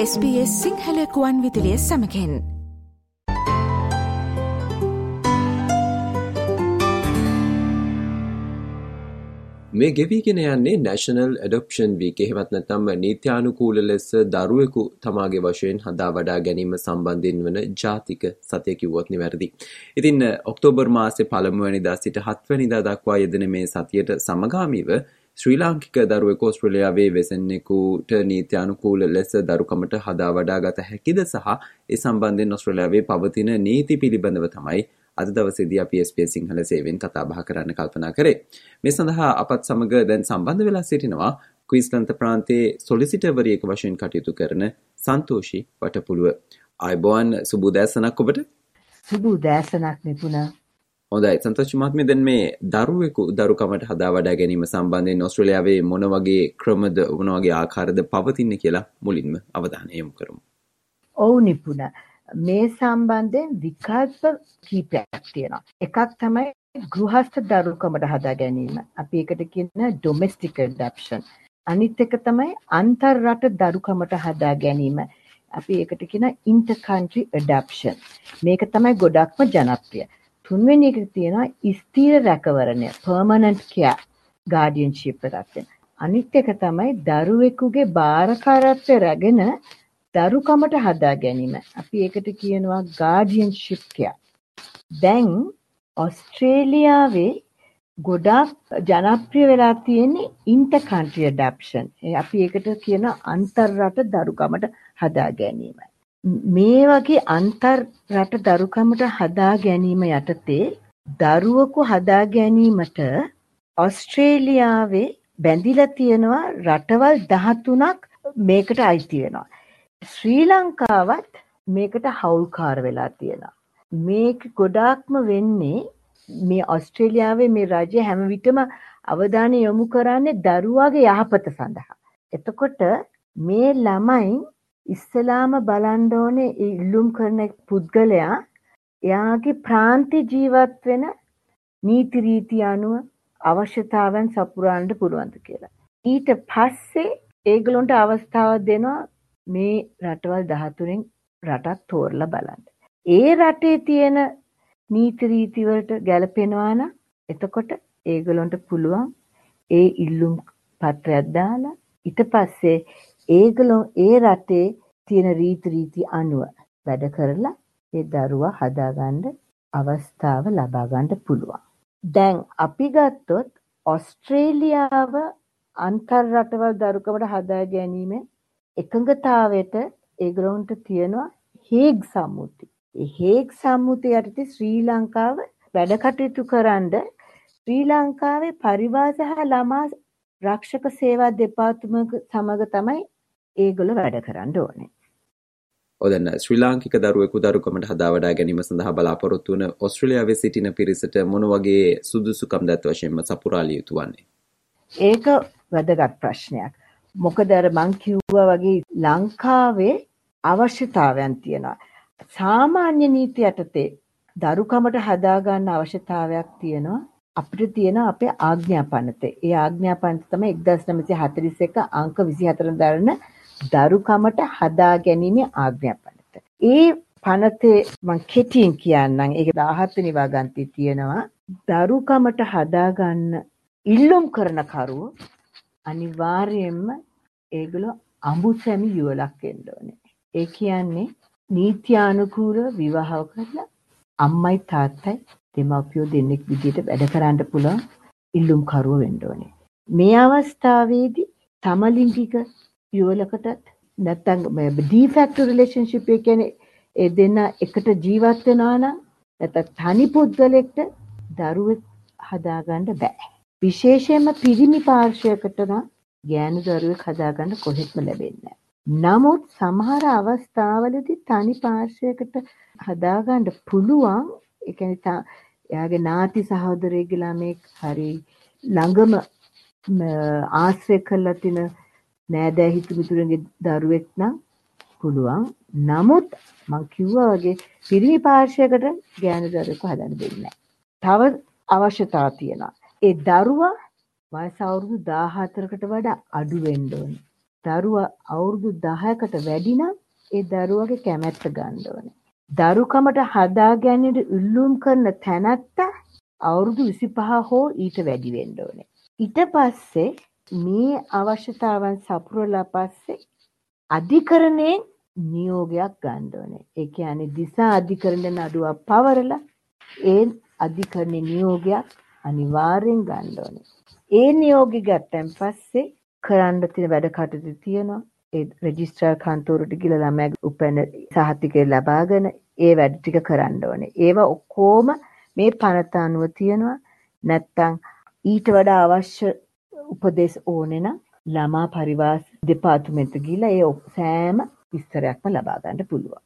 SBS සිංහලකුවන් විදිලිය සමකෙන් මේ ගෙවීගෙන යන්නේ national ඇඩොප්ෂන් week හෙවත් නැතම්ම නීත්‍යානුකූල ලෙස දරුවෙකු තමාගේ වශයෙන් හදා වඩා ගැනීම සම්බන්ධයෙන් වන ජාතික සතය කිව්වොත් නිවැරදි. ඉතින් ඔක්තෝබර් මාසේ පළමුවැනිදා සිට හත්වැනිදා දක්වා යෙදෙන මේ සතියට සමගාමීව ශ්‍රී ලාංකික දරුවෙකු ඔස්ට්‍රේලියාවේ වෙසෙන්නෙකුට නීත්‍යානුකූල ලෙස දරුකමට හදා වඩා ගත හැකිද සහ ඒ සම්බන්ධයෙන් ඔස්ට්‍රේලියාවේ පවතින නීති පිළිබඳව තමයි අද දවසේදී අපි SBS සිංහල සේවෙන් කතා බහ කරන්න කල්පනා කරේ. මේ සඳහා අපත් සමග දැන් සම්බන්ධ වෙලා සිටිනවා ක්වීස්ලන්ත ප්‍රාන්තයේ සොලිසිටර්වරියක වශයෙන් කටයුතු කරන සන්තෝෂි වටපුළුව. ආයුබෝවන් සුබ උදෑසනක් ඔබට. සුබ උදෑසනක් නිපුණා. හොඳයි සන්තෝෂ් මහත්මිය දැන් මේ දරුවෙකු දරුකමට හදා වඩා ගැනීම සම්බන්ධයෙන් ඕස්ට්‍රේලියාවේ මොන වගේ ක්‍රමද මොන වගේ ආකාරද පවතින්නේ කියලා මුලින්ම අවධානය යොමු කරමු. ඔව් නිපුණා. මේ සම්බන්ධයෙන් විකල්ප කීපයක් තියෙනවා. එකක් තමයි ගෘහස්ත දරුකමට හදා ගැනීම. අපි ඒකට කියන ඩොමෙස්ටික් ඇඩොප්ෂන්. අනිත් එක තමයි අන්තර් රට දරුකමට හදා ගැනීම. අපි ඒකට කියන ඉන්ටර් කන්ට්‍රි ඇඩොප්ෂන්. මේක තමයි ගොඩක්ම ජනප්‍රිය. තුන්වෙනි එක තියෙනවා ස්ථීර රැකවරණය, පර්මනන්ට් කෙයාර්, ගාඩියන්ෂිප් එකක්. අනිත් එක තමයි දරුවෙකුගේ බාරකාරත්වය රැගෙන දරුකමට හදා ගැනීම. අපි ඒකට කියනවා ගාඩියන්ෂිප් කෙයාර්. දැන් ඔස්ට්‍රේලියාවේ ගොඩාක් ජනප්‍රිය වෙලා තියෙන්නේ ඉන්ටර් කන්ට්‍රි ඇඩොප්ෂන්. අපි ඒකට කියන අන්තර් රට දරුකමට හදා ගැනීම. මේ වගේ අන්තර් රට දරුකමට හදා ගැනීම යටතේ දරුවෙකු හදා ගැනීමට ඔස්ට්‍රේලියාවේ බැඳිලා තියෙනවා රටවල් 13ක් මේකට අයිති වෙනවා. ශ්‍රී ලංකාවත් මේකට හවුල්කාර වෙලා තියෙනවා. මේක ගොඩාක්ම වෙන්නේ මේ ඔස්ට්‍රේලියාවේ මේ රජය හැම විටම අවධානය යොමු කරන්නේ දරුවාගේ යහපත සඳහා. එතකොට මේ ළමයි ඉස්සලාම බලන්න ඕනේ ඉල්ලුම් කරන පුද්ගලයා එයාගේ ප්‍රාන්ති ජීවත් වෙන නීති රීති අනුව අවශ්‍යතාවන් සපුරන්න පුළුවන්ද කියලා. ඊට පස්සේ ඒගොල්ලන්ට අවස්ථාවක් දෙනවා මේ රටවල් 13න් රටක් තෝරලා බලන්න. ඒ රටේ තියෙන නීති රීති වලට ගැලපෙනවා නම් එතකොට ඒගොල්ලන්ට පුළුවන් ඒ ඉල්ලුම් පත්‍රයක් දාලා ඊට පස්සේ ඒගොල්ලෝ ඒ රටේ තියෙන රීති රීති අනුව වැඩ කරලා ඒ දරුවා හදාගන්න අවස්ථාව ලබා ගන්න පුළුවන්. දැන් අපි ගත්තොත් ඔස්ට්‍රේලියාව අන්තර් රටවල් දරුකමට හදා ගැනීමෙන් එකඟතාවයට ඒගොල්ලන්ට තියෙනවා හේග් සම්මුතිය. ඒ හේග් සම්මුතිය යටතේ ශ්‍රී ලංකාව වැඩ කටයුතු කරන්ඩ ශ්‍රී ලංකාවේ පරිවාස හා ළමා රක්ෂක සේවා දෙපාර්තමේන්තුව සමග තමයි ඒගොල්ලෝ වැඩ කරන්න ඕනේ. ඔදන්න ශ්‍රී ලාංකික දරුවෙකු දරුකමට හදා වඩා ගැනීම සඳහා බලාපොරොත්තු වන ඔස්ට්‍රේලියාවේ සිටින පිරිසට මොන වගේ සුදුසුකම් දත් වශයෙන්ම සපුරාලිය යුතු වන්නේ? ඒක වැදගත් ප්‍රශ්නයක්. මොකද අර මං කිව්වා වගේ ලංකාවේ අවශ්‍යතාවයන් තියෙනවා. සාමාන්‍ය නීති යටතේ දරුකමට හදාගන්න අවශ්‍යතාවයක් තියෙනවා. අපිට තියෙන අපේ ආඥා පනතේ. ඒ ආඥා පනත තමයි 1941 අංක 24 දරන දරුකමට හදා ගැනීමේ ආඥා පනත. ඒ පනතේ මම කෙටියෙන් කියන්නම්. ඒක 17 වෙනි වගන්තිය තියෙනවා. දරුකමට හදාගන්න ඉල්ලුම් කරන කරුවෝ අනිවාර්යයෙන්ම ඒගොල්ලෝ අඹුසැමි යුවලක් වෙන්න ඕනේ. ඒ කියන්නේ නීත්‍යානුකූලව විවාහ කරලා අම්මයි තාත්තයි දෙමාපියෝ දෙන්නෙක් විදිහට වැඩ කරන්න පුළුවන් ඉල්ලුම් කරුව වෙන්න ඕනේ. මේ අවස්ථාවේදී සමලිංගික යුවලකට නැත්නම් ඩිෆැක්ටෝ රිලේෂන්ෂිප් එක කියන්නේ ඒ දෙන්න එකට ජීවත් වෙනවා නම් නැත්නම් තනි පුද්ගලෙක්ට දරුවෙක් හදාගන්න බෑ. විශේෂයෙන්ම පිරිමි පාර්ශවයකට නම් ගෑනු දරුවෙක් හදාගන්න කොහෙත්ම ලැබෙන්නේ නමුත් සමහර අවස්ථාවලදී තනි පාර්ශවයකට හදාගන්න පුළුවන් ඒ කියන්නේ එයාගේ නාති සහෝදරයෙක්ගේ ළමෙක් හරි ළඟම ආශ්‍රය කරලා තින නෑදෑ හිතු මිතුරන්ගේ දරුවෙක් නම් පුළුවන්. නමුත් මං කිව්වා වගේ පිරිමි පාර්ශවයකට ගෑනු දරුවෙක් හදන්න දෙන්නේ තව අවශ්‍යතාව තියෙනවා. ඒ දරුවා වයස අවුරුදු 14කට වඩා අඩු වෙන්න ඕනේ. දරුවා අවුරුදු 10කට වැඩි නම් ඒ දරුවගේ කැමැත්ත ගන්න ඕනේ. දරුකමට හදා ගැනීමට ඉල්ලුම් කරන තැනැත්තා අවුරුදු 25 හෝ ඊට වැඩි වෙන්න ඕනේ. ඊට පස්සේ මේ අවශ්‍යතාවන් සපුරලා පස්සේ අධිකරණයෙන් නියෝගයක් ගන්න ඕනේ. ඒ කියන්නේ දිසා අධිකරණ නඩුවක් පවරලා ඒ අධිකරණ නියෝගයක් අනිවාර්යෙන් ගන්න ඕනේ. ඒ නියෝගය ගත්තන් පස්සේ කරන්න තියෙන වැඩ කටයුතු තියෙනවා. ඒ රෙජිස්ට්‍රාර් කන්තෝරට ගිහලා ළමයාගේ උපැන්න සහතිකය ලබාගෙන ඒ වැඩ ටික කරන්න ඕනේ. ඒවා ඔක්කොම මේ පනත අනුව තියෙනවා. නැත්තම් ඊට වඩා අවශ්‍ය උපදෙස් ඕනේ නම් ළමා පරිවාස දෙපාර්තමේන්තුවට ගිහලා ඒ සෑම විස්තරයක්ම ලබා ගන්න පුළුවන්.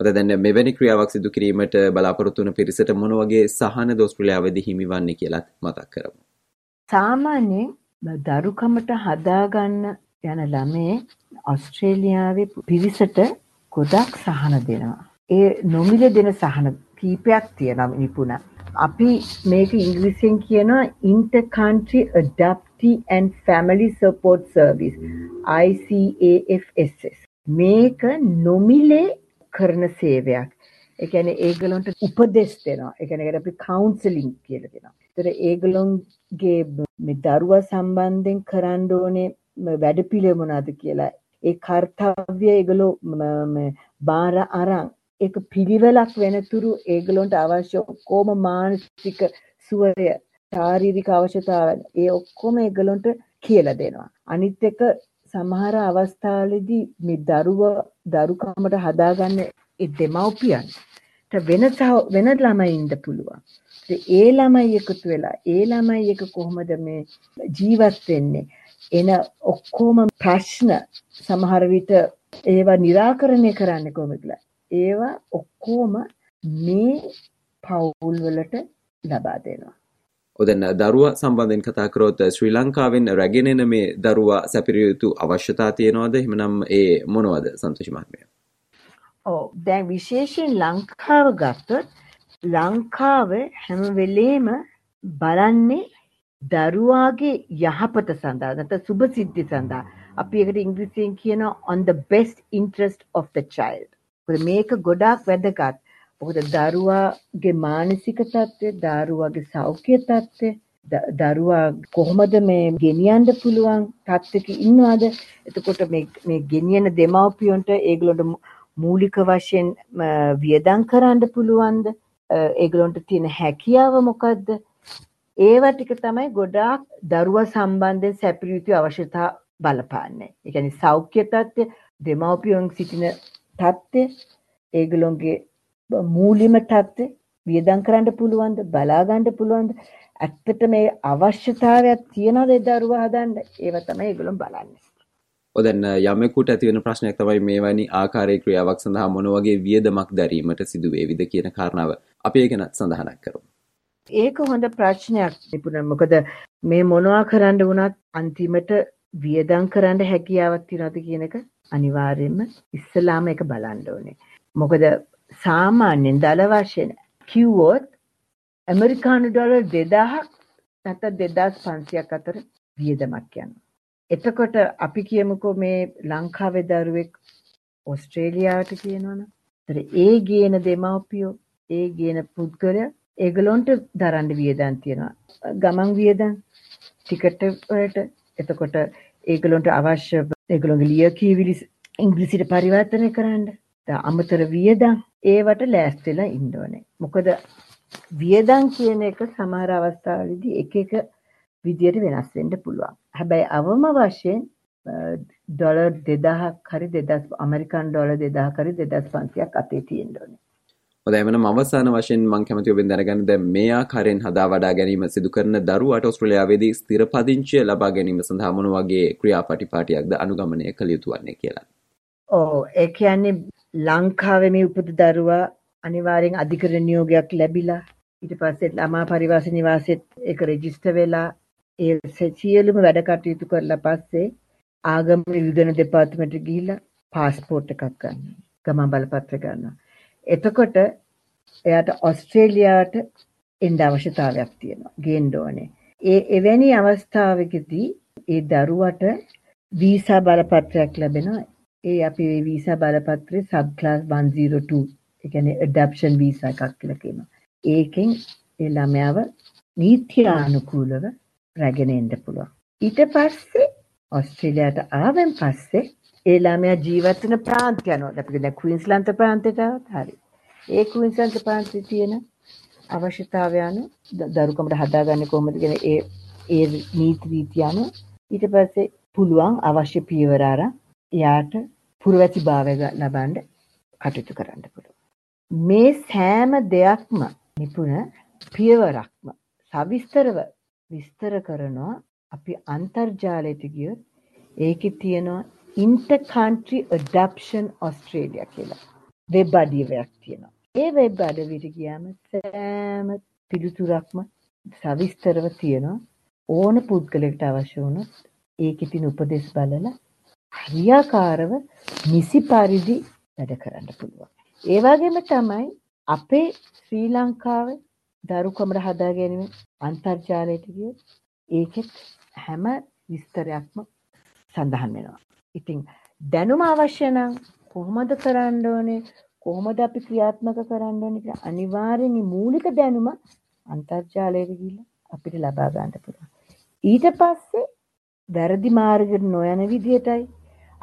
ඔද දැන් මෙවැනි ක්‍රියාවක් සිදු කිරීමට බලාපොරොත්තු වන පිරිසට මොන වගේ සහනද ඕස්ට්‍රේලියාවේදී හිමිවන්නේ කියලාත් මතක් කරමු. සාමාන්‍යයෙන් දරුකමට හදාගන්න යන ළමේ ඔස්ට්‍රේලියාවේ පිරිසට ගොඩක් සහන දෙනවා. ඒ නොමිලේ දෙන සහන කීපයක් තියෙනවා නිපුණ. අපි මේක ඉංග්‍රීසියෙන් කියනවා inter country adoptee and family support service ICAFSS. මේක නොමිලේ කරන සේවයක්. ඒ කියන්නේ ඒගොල්ලන්ට උපදෙස් දෙනවා. ඒ කියන්නේ අපි කවුන්සලින් කියලා දෙනවා. ඒතර ඒගොල්ලන්ගේ මේ දරුවා සම්බන්ධයෙන් කරන්න ඕනේ වැඩපිළිවෙල මොනවද කියලා ඒ කාර්යය ඒගොල්ලෝ බාර අරන් ඒක පිළිවෙලක් වෙනතුරු ඒගොල්ලන්ට අවශ්‍ය ඔක්කොම මානසික සුවය ශාරීරික අවශ්‍යතාවයන් ඒ ඔක්කොම ඒගොල්ලන්ට කියලා දෙනවා. අනිත් එක සමහර අවස්ථාවලදී මේ දරුව දරුකමට හදාගන්න ඒ දෙමව්පියන්ට වෙන වෙන ළමයි ඉන්න පුළුවන්. ඒ ළමයි එකතු වෙලා ඒ ළමයි එක කොහොමද මේ ජීවත් වෙන්නේ? එන ඔක්කොම ප්‍රශ්න සමහර විට ඒවා निराකරණය කරන්න කොහොමද ඒවා ඔක්කොම මේ පවුල් වලට ලබා දෙනවා. ඔදැන් දරුවා සම්බන්ධයෙන් කතා කරොත් ශ්‍රී ලංකාවෙන් රැගෙන එන මේ දරුවා සැපිරිය යුතු අවශ්‍යතා තියෙනවද එහෙමනම් ඒ මොනවද සන්තෝෂ මහත්මයා? ඔව් දැන් විශේෂයෙන් ලංකාව ගත්තොත් ලංකාව හැම වෙලේම බලන්නේ දරුවාගේ යහපත සඳහා නැත්නම් සුභ සිද්ධි සඳහා අපි ඒකට ඉංග්‍රීසියෙන් කියනවා on the best interest of the child. මොකද මේක ගොඩාක් වැදගත්. මොකද දරුවාගේ මානසික තත්ත්වය, දරුවාගේ සෞඛ්‍ය තත්ත්වය, දරුවා කොහොමද මේ ගෙනියන්න පුළුවන් තත්ත්වයක ඉන්නවද? එතකොට මේ මේ ගෙනියන දෙමව්පියන්ට ඒගොල්ලන්ට මූලික වශයෙන් වියදම් කරන්න පුළුවන්ද? ඒගොල්ලන්ට තියෙන හැකියාව මොකද්ද? ඒවා ටික තමයි ගොඩාක් දරුවා සම්බන්ධයෙන් සැපිරිය යුතු අවශ්‍යතා බලපාන්නේ. ඒ කියන්නේ සෞඛ්‍ය තත්ත්වය, දෙමව්පියන් සිටින තත්ත්වය, ඒගොල්ලොන්ගේ මූලිකම තත්ත්වය වියදම් කරන්න පුළුවන්ද, බලා ගන්න පුළුවන්ද? ඇත්තට මේ අවශ්‍යතාවයක් තියනද ඒ දරුවා හදන්න? ඒව තමයි ඒගොල්ලෝ බලන්නේ. ඔදැන් යමෙකුට ඇතිවෙන ප්‍රශ්නයක් තමයි මේ වැනි ආකාරයේ ක්‍රියාවක් සඳහා මොන වගේ වියදමක් දැරීමට සිදුවේවිද කියන කාරණාව අපි ඒ ගැන සඳහනක් කරමු. ඒක හොඳ ප්‍රශ්නයක් නිපුණ මොකද මේ මොනවා කරන්න වුණත් අන්තිමට වියදම් කරන්න හැකියාවක් තියනවද කියන එක අනිවාර්යයෙන්ම ඉස්සලාම ඒක බලන්න ඕනේ. මොකද සාමාන්‍යයෙන් දල වශයෙන් කිව්වොත් ඇමරිකානු ඩොලර් 2000ක් නැත්නම් 2500ක් අතර වියදමක් යනවා. එතකොට අපි කියමුකෝ මේ ලංකාවේ දරුවෙක් ඕස්ට්‍රේලියාවට කියනවනම්. ඒ ගේන දෙමව්පියෝ ඒ ගේන පුද්ගලයා ඒගොල්ලොන්ට දරන්න වියදම් තියෙනවා. ගමන් වියදම් ටිකට් වලට එතකොට ඒගොල්ලොන්ට අවශ්‍ය ඒගොල්ලොන්ගේ ලියකියවිලි ඉංග්‍රීසියට පරිවර්තනය කරන්න. අමතර වියදම් ඒවට ලෑස්තිලා ඉන්න ඕනේ. මොකද වියදම් කියන එක සමහර අවස්ථාවලදී එක එක විදියට වෙනස් වෙන්න පුළුවන්. හැබැයි අවම වශයෙන් ඩොලර් 2000ක් හරි 2000 ඇමරිකන් ඩොලර් 2000ක් හරි 2500ක් අතේ තියෙන්න ඕනේ. හොඳයි එමනම් අවසාන වශයෙන් මම කැමති ඔබෙන් දැනගන්න දැන් මේ ආකාරයෙන් හදා වඩා ගැනීම සිදු කරන දරුවාට ඕස්ට්‍රේලියාවේදී ස්ථිර පදිංචිය ලබා ගැනීම සඳහා මොන වගේ ක්‍රියාපටිපාටියක්ද අනුගමනය කළ යුතු වන්නේ කියලා. ඔව් ඒ කියන්නේ ලංකාවේ මේ උපත දරුවා අනිවාර්යෙන් අධිකරණ නියෝගයක් ලැබිලා ඊට පස්සේ ළමා පරිවාස නිවාසෙත් ඒක රෙජිස්ටර් වෙලා ඒ සියලුම වැඩ කටයුතු කරලා පස්සේ ආගම විදුන දෙපාර්තමේන්තුවට ගිහිල්ලා පාස්පෝර්ට් එකක් ගන්න. ගමන් බලපත්‍ර ගන්නවා. එතකොට එයාට ඔස්ට්‍රේලියාවට එන්න අවශ්‍යතාවයක් තියෙනවා. ගේන්න ඕනේ. ඒ එවැනි අවස්ථාවකදී ඒ දරුවට වීසා බලපත්‍රයක් ලැබෙනවා. ඒ අපි වීසා බලපත්‍රේ සබ් ක්ලාස් 102 ඒ කියන්නේ ඇඩැප්ෂන් වීසා එකක් කියලා කියනවා. ඒකෙන් ඒ ළමයාව නීත්‍යානුකූලව රැගෙන එන්න පුළුවන්. ඊට පස්සේ ඔස්ට්‍රේලියාවට ආවෙන් පස්සේ ඒ ළමයා ජීවත් වෙන ප්‍රාන්තය යනවා. අපි දැන් ක්වීන්ස්ලන්ත ප්‍රාන්තයට ආවත් හරි. ඒ ක්වීන්ස්ලන්ත ප්‍රාන්තයේ තියෙන අවශ්‍යතාවය අනුව දරුකමට හදාගන්නේ කොහොමද කියන ඒ ඒ නීති රීති අනුව ඊට පස්සේ පුළුවන් අවශ්‍ය පියවර අරන් එයාට පුරවැසිභාවය ලබන්න කටයුතු කරන්න පුළුවන්. මේ සෑම දෙයක්ම නිපුණ පියවරක්ම සවිස්තරව විස්තර කරනවා අපි අන්තර්ජාලයට ගියොත් ඒකේ තියෙනවා inter country adoption australia කියලා වෙබ් අඩවියක් තියෙනවා. ඒ වෙබ් අඩවියට ගියාම සෑම පිළිතුරක්ම සවිස්තරව තියෙනවා. ඕන පුද්ගලයෙකුට අවශ්‍ය වුණොත් ඒකේ තියෙන උපදෙස් බලලා හරියාකාරව නිසි පරිදි වැඩ කරන්න පුළුවන්. ඒ වගේම තමයි අපේ ශ්‍රී ලංකාවේ දරුකමර හදා ගැනීම අන්තර්ජාලයට ගියොත් ඒකෙත් හැම විස්තරයක්ම සඳහන් වෙනවා. ඉතින් දැනුම අවශ්‍ය නම් කොහොමද කරන්න ඕනේ කොහොමද අපි ක්‍රියාත්මක කරන්න ඕනේ කියලා අනිවාර්යෙන් මූලික දැනුම අන්තර්ජාලයට ගිහිල්ලා අපිට ලබා ගන්න පුළුවන්. ඊට පස්සේ වැරදි මාර්ගයට නොයන විදිහටයි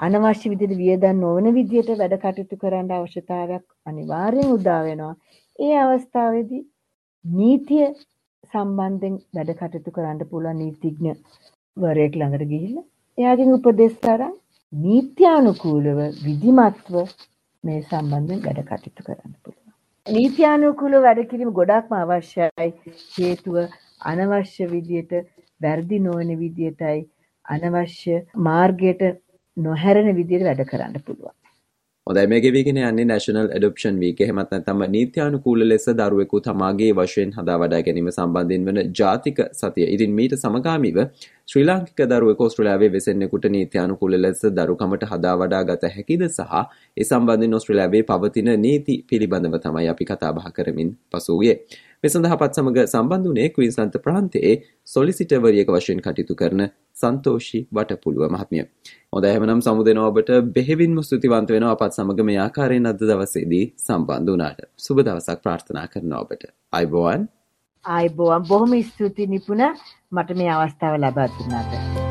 අනවශ්‍ය විදිහට වියදම් නොවන විදිහට වැඩ කටයුතු කරන්න අවශ්‍යතාවයක් අනිවාර්යෙන් උදා වෙනවා. ඒ අවස්ථාවේදී නීතිය සම්බන්ධයෙන් වැඩ කටයුතු කරන්න පුළුවන් නීතිඥ වරයෙක් ළඟට ගිහිල්ලා එයාගෙන් උපදෙස් අරන් නීත්‍යානුකූලව විධිමත්ව මේ සම්බන්ධයෙන් වැඩ කටයුතු කරන්න පුළුවන්. නීත්‍යානුකූලව වැඩ කිරීම ගොඩක්ම අවශ්‍යයි. හේතුව අනවශ්‍ය විදියට වැරදි නොවන විදියටයි අනවශ්‍ය මාර්ගයට නොහැරෙන විදියට වැඩ කරන්න පුළුවන්. හොඳයි මේ ගෙවිගෙන යන්නේ නැෂනල් ඇඩොප්ෂන් වීක් එහෙමත් නැත්නම් නීත්‍යානුකූල ලෙස දරුවෙකු තමාගේ වශයෙන් හදා වඩා ගැනීම සම්බන්ධයෙන් වන ජාතික සතිය. ඉතින් මීට සමගාමීව ශ්‍රී ලාංකික දරුවෙකු ඕස්ට්‍රේලියාවේ වෙසෙන්නෙකුට නීත්‍යානුකූල ලෙස දරුකමට හදා වඩා ගත හැකිද සහ ඒ සම්බන්ධයෙන් ඕස්ට්‍රේලියාවේ පවතින නීති පිළිබඳව තමයි අපි කතා බහ කරමින් පසු ගියේ. මේ සඳහා අපත් සමග සම්බන්ධ වුණේ ක්වීන්ස්ලන්ත ප්‍රාන්තයේ සොලිසිටර්වරියක වශයෙන් කටයුතු කරන සන්තෝෂි වටපුළුව මහත්මිය. හොඳයි එහෙමනම් සමු දෙනවා ඔබට බෙහෙවින්ම ස්තුතිවන්ත වෙනවා අපත් සමග මේ ආකාරයෙන් අද දවසේදී සම්බන්ධ වුණාට. සුබ දවසක් ප්‍රාර්ථනා කරනවා ඔබට. අයිබෝවන්. අයිබෝවන් බොහොම ස්තුතියි නිපුණ මට මේ අවස්ථාව ලබා දුන්නාට.